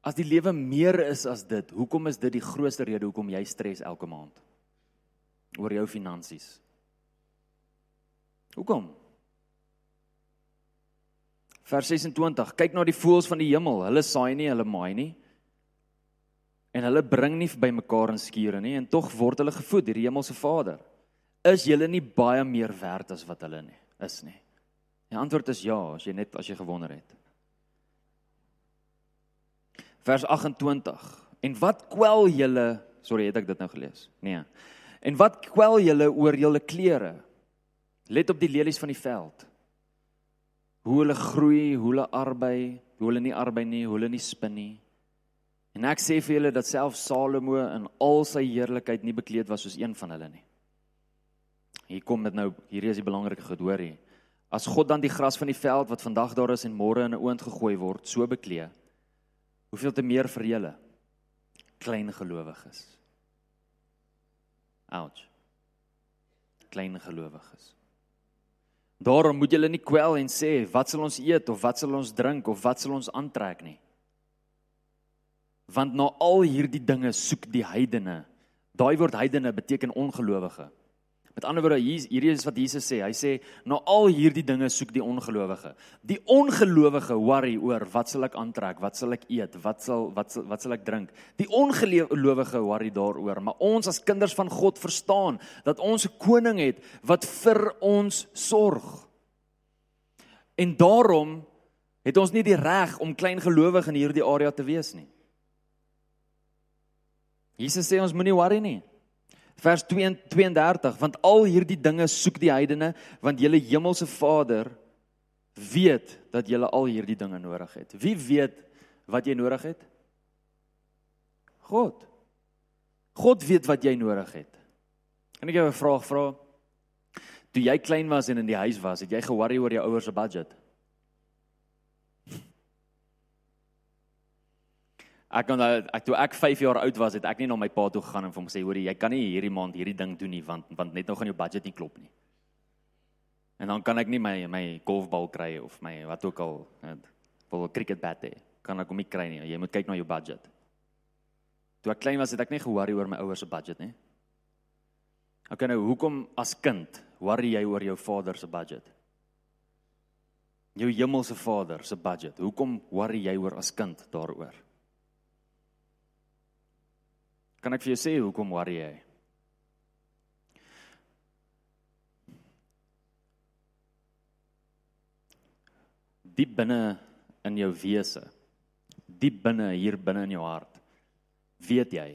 As die lewe meer is as dit hoekom is dit die grootste rede hoekom jy stres elke maand? Oor jou finansies. Hoekom? Vers 26 kyk na die voëls van die hemel. Hulle saai nie hulle maai nie en hulle bring nie by mekaar in skure nie en tog word hulle gevoed deur die hemelse Vader. Is julle nie baie meer werd as wat hulle nie is nie? Die antwoord is ja, as jy net as jy gewonder het. Vers 28. En wat kwel julle? Sorry, het ek dit nou gelees? Nee. En wat kwel julle oor julle klere? Let op die lelies van die veld. Hoe hulle groei, hoe hulle arbei, hoe hulle nie arbei nie, hoe hulle nie spin nie. En ek sê vir julle dat self Salomo in al sy heerlikheid nie bekleed was soos een van hulle nie. Hier kom dit nou, hier is die belangrike gehoor hier. As God dan die gras van die veld wat vandag daar is en môre in 'n oond gegooi word, so beklee, hoeveel te meer vir julle klein gelowiges. Ouch. Klein gelowiges. Daarom moet julle nie kwel en sê wat sal ons eet of wat sal ons drink of wat sal ons aantrek nie want na al hierdie dinge soek die heidene. Daai woord heidene beteken ongelowige. Met ander woorde hier hierdie is wat Jesus sê. Hy sê na al hierdie dinge soek die ongelowige. Die ongelowige worry oor wat sal ek aantrek, wat sal ek eet, wat sal wat sal, wat sal ek drink. Die ongelowige worry daaroor, maar ons as kinders van God verstaan dat ons 'n koning het wat vir ons sorg. En daarom het ons nie die reg om klein gelowig in hierdie area te wees nie. Jesus sê ons moenie worry nie. Vers 32 want al hierdie dinge soek die heidene want julle hemelse Vader weet dat julle al hierdie dinge nodig het. Wie weet wat jy nodig het? God. God weet wat jy nodig het. Kan ek jou 'n vraag vra? Toe jy klein was en in die huis was, het jy ge-worry oor jou ouers se budget? Ek kon ek toe ek 5 jaar oud was, het ek nie na my pa toe gegaan en vir hom gesê, "Hoerie, jy kan nie hierdie maand hierdie ding doen nie want want net nou gaan jou budget nie klop nie." En dan kan ek nie my my golfbal kry of my wat ook al, net wil 'n cricket bat hê. Kan ek hom nie kry nie. Jy moet kyk na jou budget. Toe ek klein was, het ek nie ge-worry oor my ouers se budget nie. Okay nou, hoekom as kind worry jy oor jou vader se budget? Jou hemelse Vader se budget. Hoekom worry jy oor as kind daaroor? Kan ek vir jou sê hoekom worry jy? Diep binne in jou wese, diep binne hier binne in jou hart, weet jy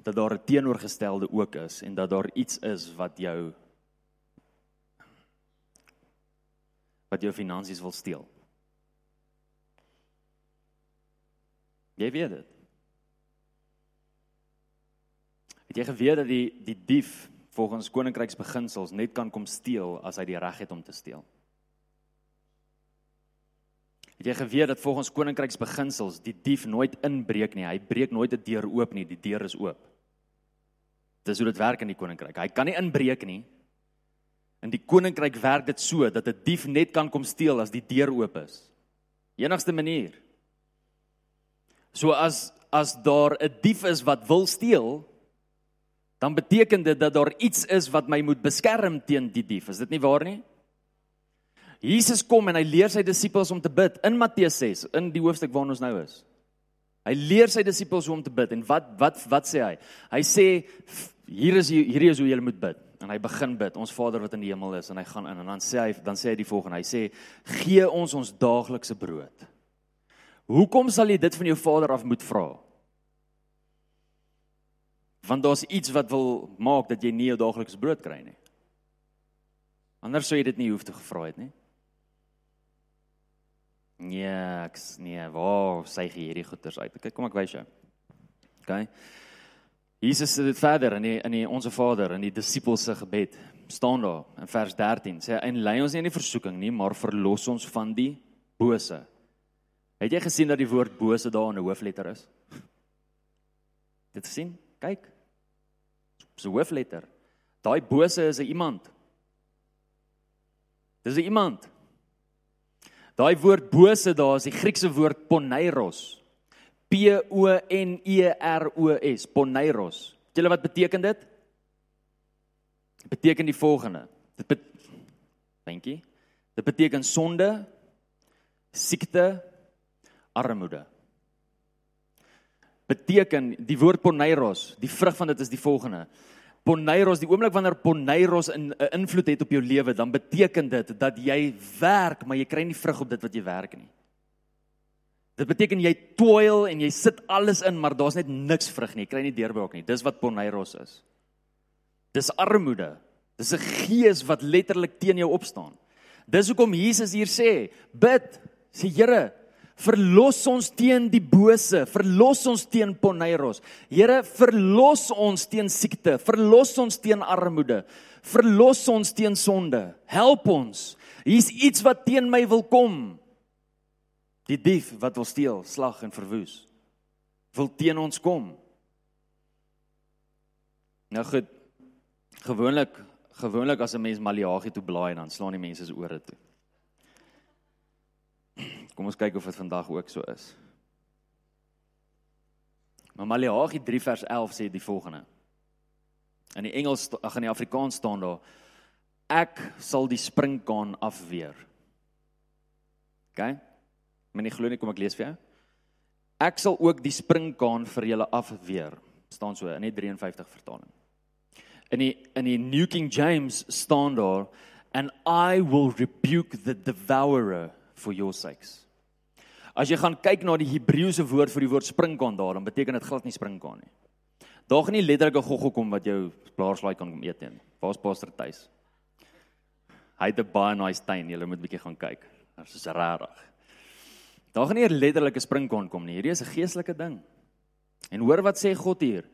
dat daar 'n teenoorgestelde ook is en dat daar iets is wat jou wat jou finansies wil steel. Jy weet dit. Het jy geweet dat die die dief volgens koninkryksbeginsels net kan kom steel as hy die reg het om te steel? Het jy geweet dat volgens koninkryksbeginsels die dief nooit inbreek nie, hy breek nooit 'n deur oop nie, die deur is oop. Dis hoe dit werk in die koninkryk. Hy kan nie inbreek nie. In die koninkryk werk dit so dat 'n dief net kan kom steel as die deur oop is. Enigste manier. So as as daar 'n dief is wat wil steel, dan beteken dit dat daar iets is wat my moet beskerm teen die dief. Is dit nie waar nie? Jesus kom en hy leer sy disippels om te bid in Matteus 6, in die hoofstuk waarin ons nou is. Hy leer sy disippels hoe om te bid en wat wat wat sê hy? Hy sê hier is hierdie is hoe jy moet bid en hy begin bid ons Vader wat in die hemel is en hy gaan in en dan sê hy dan sê hy die volgende hy sê gee ons ons daaglikse brood hoekom sal jy dit van jou Vader af moet vra want daar's iets wat wil maak dat jy nie jou daaglikse brood kry nie. Anders sou jy dit nie hoef te gevra het nie. Nee ek nee waar sê jy hierdie goeters uit? Kyk kom ek wys jou. Okay Jesus sê dit verder in die in die onsse Vader in die disippels se gebed staan daar in vers 13 sê en lei ons nie in die versoeking nie maar verlos ons van die bose. Het jy gesien dat die woord bose daar in 'n hoofletter is? Dit sien, kyk. Dis 'n hoofletter. Daai bose is 'n iemand. Dis 'n iemand. Daai woord bose daar is die Griekse woord poneiros. P O N E R O S, Poneiros. Weet julle wat beteken dit? Dit beteken die volgende. Dit bet Dankie. Dit beteken sonde, siekte, armoede. Beteken die woord Poneiros, die vrug van dit is die volgende. Poneiros, die oomblik wanneer Poneiros 'n in, invloed het op jou lewe, dan beteken dit dat jy werk, maar jy kry nie vrug op dit wat jy werk nie. Dit beteken jy toil en jy sit alles in, maar daar's net niks vrug nie. Jy kry nie deurbraak nie. Dis wat Poneiros is. Dis armoede. Dis 'n gees wat letterlik teen jou opstaan. Dis hoekom Jesus hier sê, bid, sê Here, verlos ons teen die bose, verlos ons teen Poneiros. Here, verlos ons teen siekte, verlos ons teen armoede, verlos ons teen sonde. Help ons. Hier's iets wat teen my wil kom. Die dief wat wil steel, slag en verwoes wil teen ons kom. Nou goed. Gewoonlik gewoonlik as 'n mens Maleagi toe blaai dan slaan die mense se ore toe. Kom ons kyk of dit vandag ook so is. Maar Maleagi 3 vers 11 sê die volgende. In die Engels ag in die Afrikaans staan daar ek sal die springkaan afweer. OK? Maar nie glo nie kom ek lees vir jou. Ek sal ook die springkaan vir julle afweer. staan so in die 53 vertaling. In die in die New King James staan daar and I will rebuke the devourer for your sakes. As jy gaan kyk na die Hebreëse woord vir die woord springkaan daar, dan beteken dit glad nie springkaan nie. Daar gaan nie letterlik 'n goggo kom wat jou blaarslaai kan kom eet nie. Waar's Pastor Tuis? Hy het 'n baie nice tuin. Jy moet 'n bietjie gaan kyk. Dit is regtig. Daar gaan nie letterlike springkaan kom nie. Hierdie is 'n geestelike ding. En hoor wat sê God hier?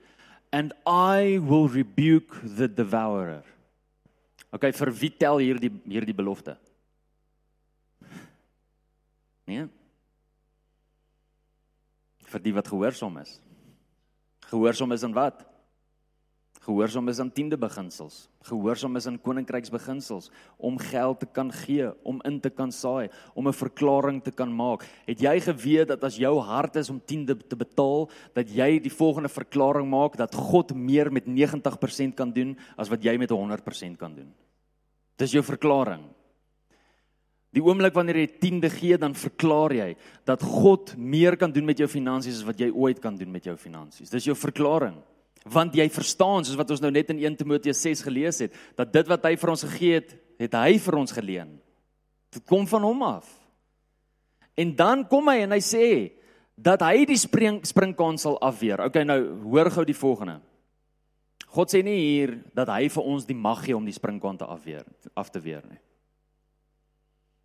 And I will rebuke the devourer. Okay, vir wie tel hierdie hierdie belofte? Nee. vir die wat gehoorsaam is. Gehoorsaam is aan wat? Gehoorsaam is aan tiende beginsels. Gehoorsaam is aan koninkryksbeginsels om geld te kan gee, om in te kan saai, om 'n verklaring te kan maak. Het jy geweet dat as jou hart is om tiende te betaal, dat jy die volgende verklaring maak dat God meer met 90% kan doen as wat jy met 100% kan doen? Dis jou verklaring. Die oomblik wanneer jy tiende gee, dan verklaar jy dat God meer kan doen met jou finansies as wat jy ooit kan doen met jou finansies. Dis jou verklaring. Want jy verstaan, soos wat ons nou net in 1 Timoteus 6 gelees het, dat dit wat hy vir ons gegee het, het hy vir ons geleen. Dit kom van hom af. En dan kom hy en hy sê dat hy die spring springkans sal afweer. Okay, nou hoor gou die volgende. God sê nie hier dat hy vir ons die mag gee om die springkant te afweer af te weer nie.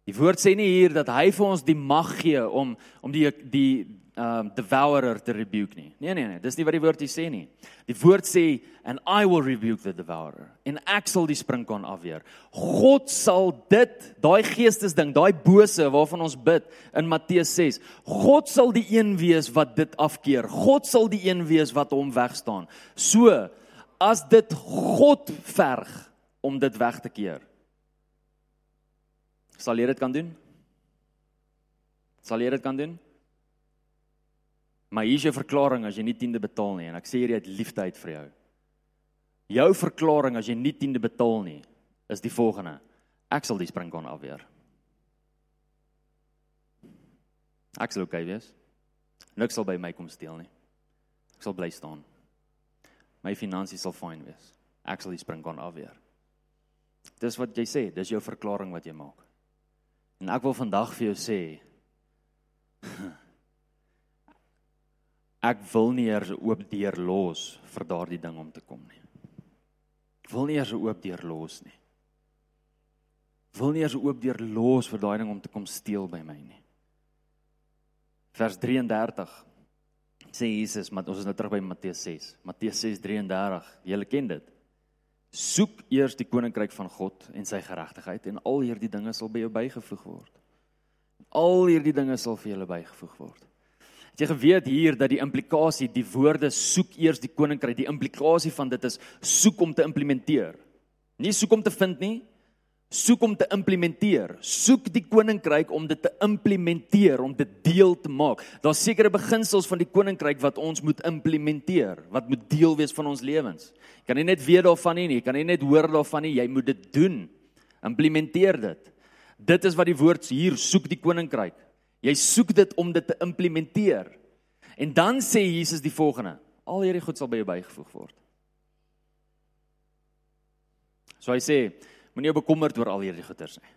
Die woord sê nie hier dat hy vir ons die mag gee om om die die um devourer te rebuke nie. Nee nee nee, dis nie wat die woord hier sê nie. Die woord sê and I will rebuke the devourer. En ek sal die springkaan afweer. God sal dit, daai geestesding, daai bose waarvan ons bid in Matteus 6. God sal die een wees wat dit afkeer. God sal die een wees wat hom wegstaan. So as dit God verg om dit weg te keer Sal jy dit kan doen? Sal jy dit kan doen? Maar hier is jou verklaring as jy nie tiende betaal nie en ek sê hier uit liefde uit vir jou. Jou verklaring as jy nie tiende betaal nie is die volgende. Ek sal die springkon afweer. Ek sal okay wees. Niks sal by my kom steel nie. Ek sal bly staan. My finansies sal fyn wees. Ek sal die springkon afweer. Dis wat jy sê, dis jou verklaring wat jy maak. En ek wil vandag vir jou sê ek wil nie eers 'n oop deur los vir daardie ding om te kom nie. Ek wil nie eers 'n oop deur los nie. Ek wil nie eers 'n oop deur los vir daai ding om te kom steel by my nie. Vers 33 sê Jesus, maar ons is nou terug by Matteus 6. Matteus 6:33. Julle ken dit. Soek eers die koninkryk van God en sy geregtigheid en al hierdie dinge sal by jou bygevoeg word. Al hierdie dinge sal vir julle bygevoeg word. Het jy geweet hier dat die implikasie die woorde soek eers die koninkryk, die implikasie van dit is soek om te implementeer. Nie soek om te vind nie, soek om te implementeer. Soek die koninkryk om dit te implementeer, om dit deel te maak. Daar's sekere beginsels van die koninkryk wat ons moet implementeer, wat moet deel wees van ons lewens. Jy kan nie net weet daarvan nie, jy kan nie net hoor daarvan nie, jy moet dit doen. Implementeer dit. Dit is wat die woord hier soek die koninkryk. Jy soek dit om dit te implementeer. En dan sê Jesus die volgende: Al hierdie goed sal by jou bygevoeg word. So hy sê, Moenie jou bekommerd oor al hierdie goeters nie.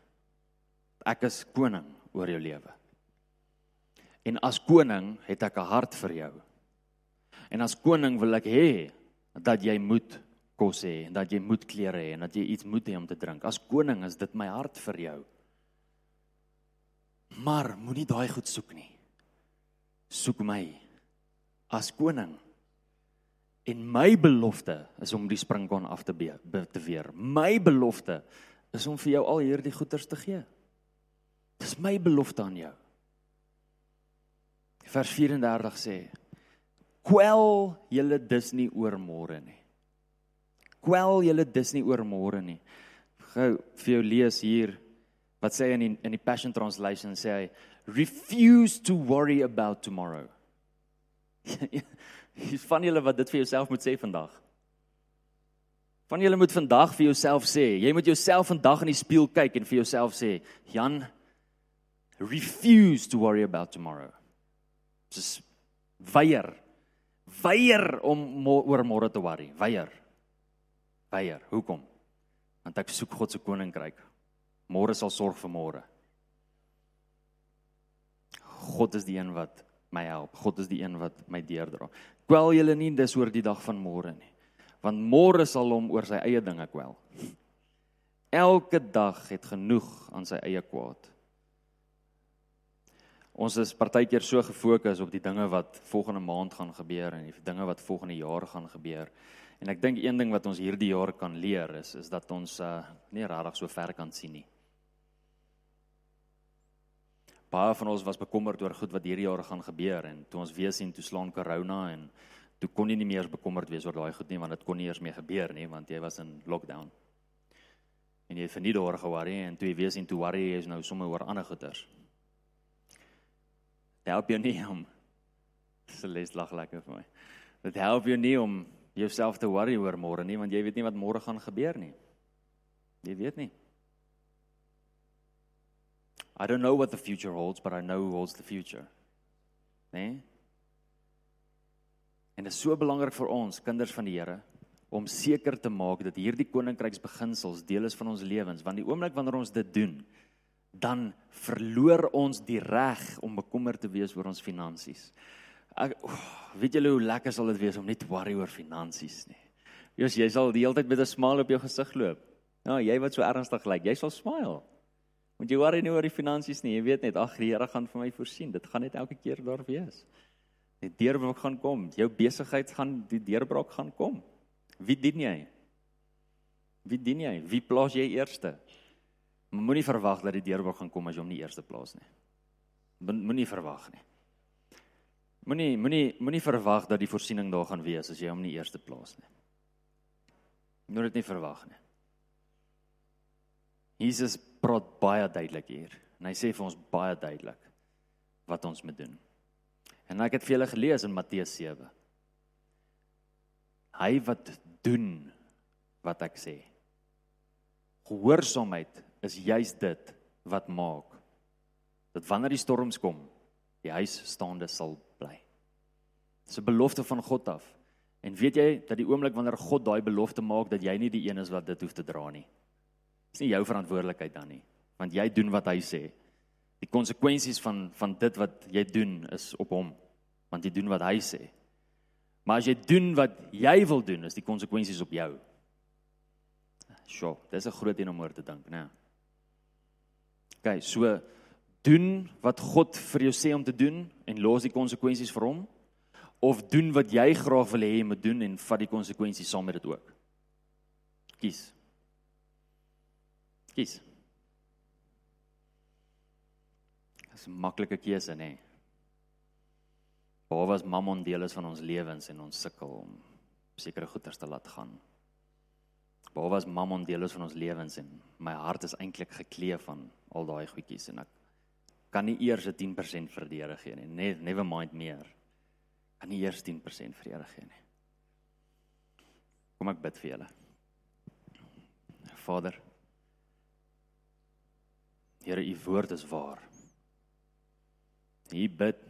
Ek is koning oor jou lewe. En as koning het ek 'n hart vir jou. En as koning wil ek hê dat jy moet kos hê en dat jy moet klere hê en dat jy iets moet hê om te drink. As koning is dit my hart vir jou. Maar moenie daai goed soek nie. Soek my as koning. En my belofte is om die springkon af te be, be te weer. My belofte is om vir jou al hierdie goeders te gee. Dis my belofte aan jou. Vers 34 sê: Kwel julle dus nie oor môre nie. Kwel julle dus nie oor môre nie. Gou vir jou lees hier wat sê in die, in die Passion Translation sê hy refuse to worry about tomorrow. Hier's van julle wat dit vir jouself moet sê vandag. Van julle moet vandag vir jouself sê, jy moet jouself vandag in die spieël kyk en vir jouself sê, Jan, refuse to worry about tomorrow. Dis weier. Weier om oor môre te worry. Weier. Weier. Hoekom? Want ek soek God se koninkryk. Môre sal sorg vir môre. God is die een wat my help. God is die een wat my deurdra. Kwel julle nie dis oor die dag van môre nie. Want môre sal hom oor sy eie dinge kwel. Elke dag het genoeg aan sy eie kwaad. Ons is partykeer so gefokus op die dinge wat volgende maand gaan gebeur en die dinge wat volgende jaar gaan gebeur. En ek dink een ding wat ons hierdie jaar kan leer is is dat ons uh, nie regtig so ver kan sien nie. Baie van ons was bekommerd oor goed wat hierdie jaar gaan gebeur en toe ons weer sien toe slaan corona en toe kon jy nie meer bekommerd wees oor daai goed nie want dit kon nie eers meer gebeur nie want jy was in lockdown. En jy het vir nie daaroor ge-worry en toe jy weer sien toe worry jy is nou sommer oor ander goeters. Dit help jou nie om Celeste lag lekker vir my. Dit help jou nie om jouself te worry oor môre nie want jy weet nie wat môre gaan gebeur nie. Jy weet nie. I don't know what the future holds, but I know who holds the future. Nee. En dit is so belangrik vir ons kinders van die Here om seker te maak dat hierdie koninkryksbeginsels deel is van ons lewens, want die oomblik wanneer ons dit doen, dan verloor ons die reg om bekommerd te wees oor ons finansies. Ek oh, weet julle hoe lekker sal dit wees om net te worry oor finansies nie. Jy's jy sal die hele tyd met 'n smile op jou gesig loop. Ja, jy wat so ernstig lyk, jy sal smile. Want jy worry nie oor die finansies nie. Jy weet net ag die Here gaan vir my voorsien. Dit gaan net elke keer daar wees. Die deurbraak gaan kom. Jou besigheid gaan die deurbraak gaan kom. Wie dien jy? Wie dien jy? Wie plaas jy eerste? Moenie verwag dat die deurbraak gaan kom as jy hom nie eerste plaas nie. Moenie verwag nie. Moenie moenie moenie verwag dat die voorsiening daar gaan wees as jy hom nie eerste plaas nie. Moet dit nie verwag nie. Jesus praat baie duidelik hier. En hy sê vir ons baie duidelik wat ons moet doen. En ek het vir julle gelees in Matteus 7. Hy wat doen wat ek sê. Gehoorsaamheid is juis dit wat maak dat wanneer die storms kom, die huis staande sal bly. Dis 'n belofte van God af. En weet jy dat die oomblik wanneer God daai belofte maak dat jy nie die een is wat dit hoef te dra nie. Dis nie jou verantwoordelikheid dan nie, want jy doen wat hy sê. Die konsekwensies van van dit wat jy doen is op hom, want jy doen wat hy sê. Maar as jy doen wat jy wil doen, is die konsekwensies op jou. Sjoe, dis 'n groot ding om oor te dink, né? OK, so doen wat God vir jou sê om te doen en los die konsekwensies vir hom of doen wat jy graag wil hê jy moet doen en vat die konsekwensies saam met dit ook. Kies. Kies. Dit is 'n maklike keuse, nê? Waar was mammon deel is van ons lewens en ons sukkel om sekere goeders te laat gaan. Waar was mammon deel is van ons lewens en my hart is eintlik gekleef van al daai goedjies en ek kan nie eers 'n 10% vir die Here gee nie. Never mind meer kan nie eers 10% vir Here gee nie. Kom ek bid vir julle. Vader, Here, u woord is waar. U bid.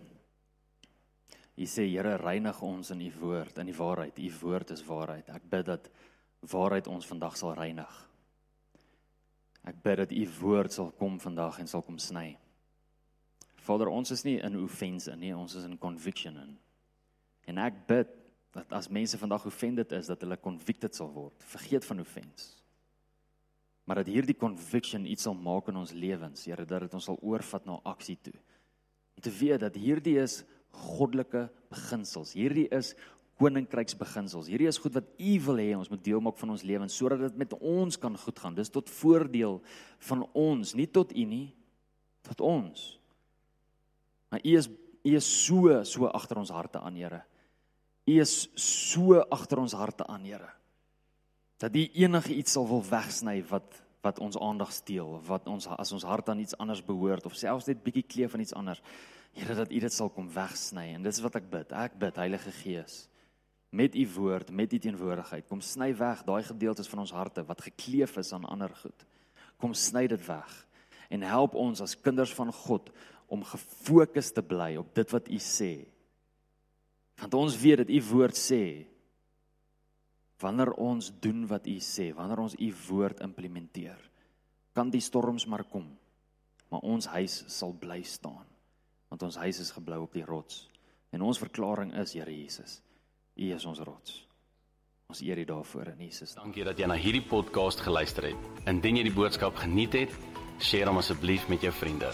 U sê Here, reinig ons in u woord, in die waarheid. U woord is waarheid. Ek bid dat waarheid ons vandag sal reinig. Ek bid dat u woord sal kom vandag en sal kom sny. Vader, ons is nie in offense nie, ons is in conviction in. En ek bid dat as mense vandag offended is, dat hulle convicted sal word. Vergeet van offense. Maar dat hierdie conviction iets sal maak in ons lewens, Here, dat dit ons sal oorvat na aksie toe. Om te weet dat hierdie is goddelike beginsels. Hierdie is koninkryksbeginsels. Hierdie is goed wat U wil hê ons moet deel maak van ons lewens sodat dit met ons kan goed gaan. Dis tot voordeel van ons, nie tot U nie, tot ons. Maar U is U is so so agter ons harte aan, Here. U is so agter ons harte aan, Here. Dat U enige iets sal wil wegsny wat wat ons aandag steel, wat ons as ons hart aan iets anders behoort of selfs net bietjie kleef aan iets anders. Here, dat U dit sal kom wegsny en dis wat ek bid. Ek bid Heilige Gees met U woord, met U teenwoordigheid, kom sny weg daai gedeeltes van ons harte wat gekleef is aan ander goed. Kom sny dit weg en help ons as kinders van God om gefokus te bly op dit wat U sê Want ons weet dat u woord sê wanneer ons doen wat u sê, wanneer ons u woord implementeer, kan die storms maar kom, maar ons huis sal bly staan. Want ons huis is gebou op die rots. En ons verklaring is Here Jesus, u is ons rots. Ons eer U daarvoor in Jesus. Dankie dat jy na hierdie podcast geluister het. Indien jy die boodskap geniet het, deel hom asseblief met jou vriende.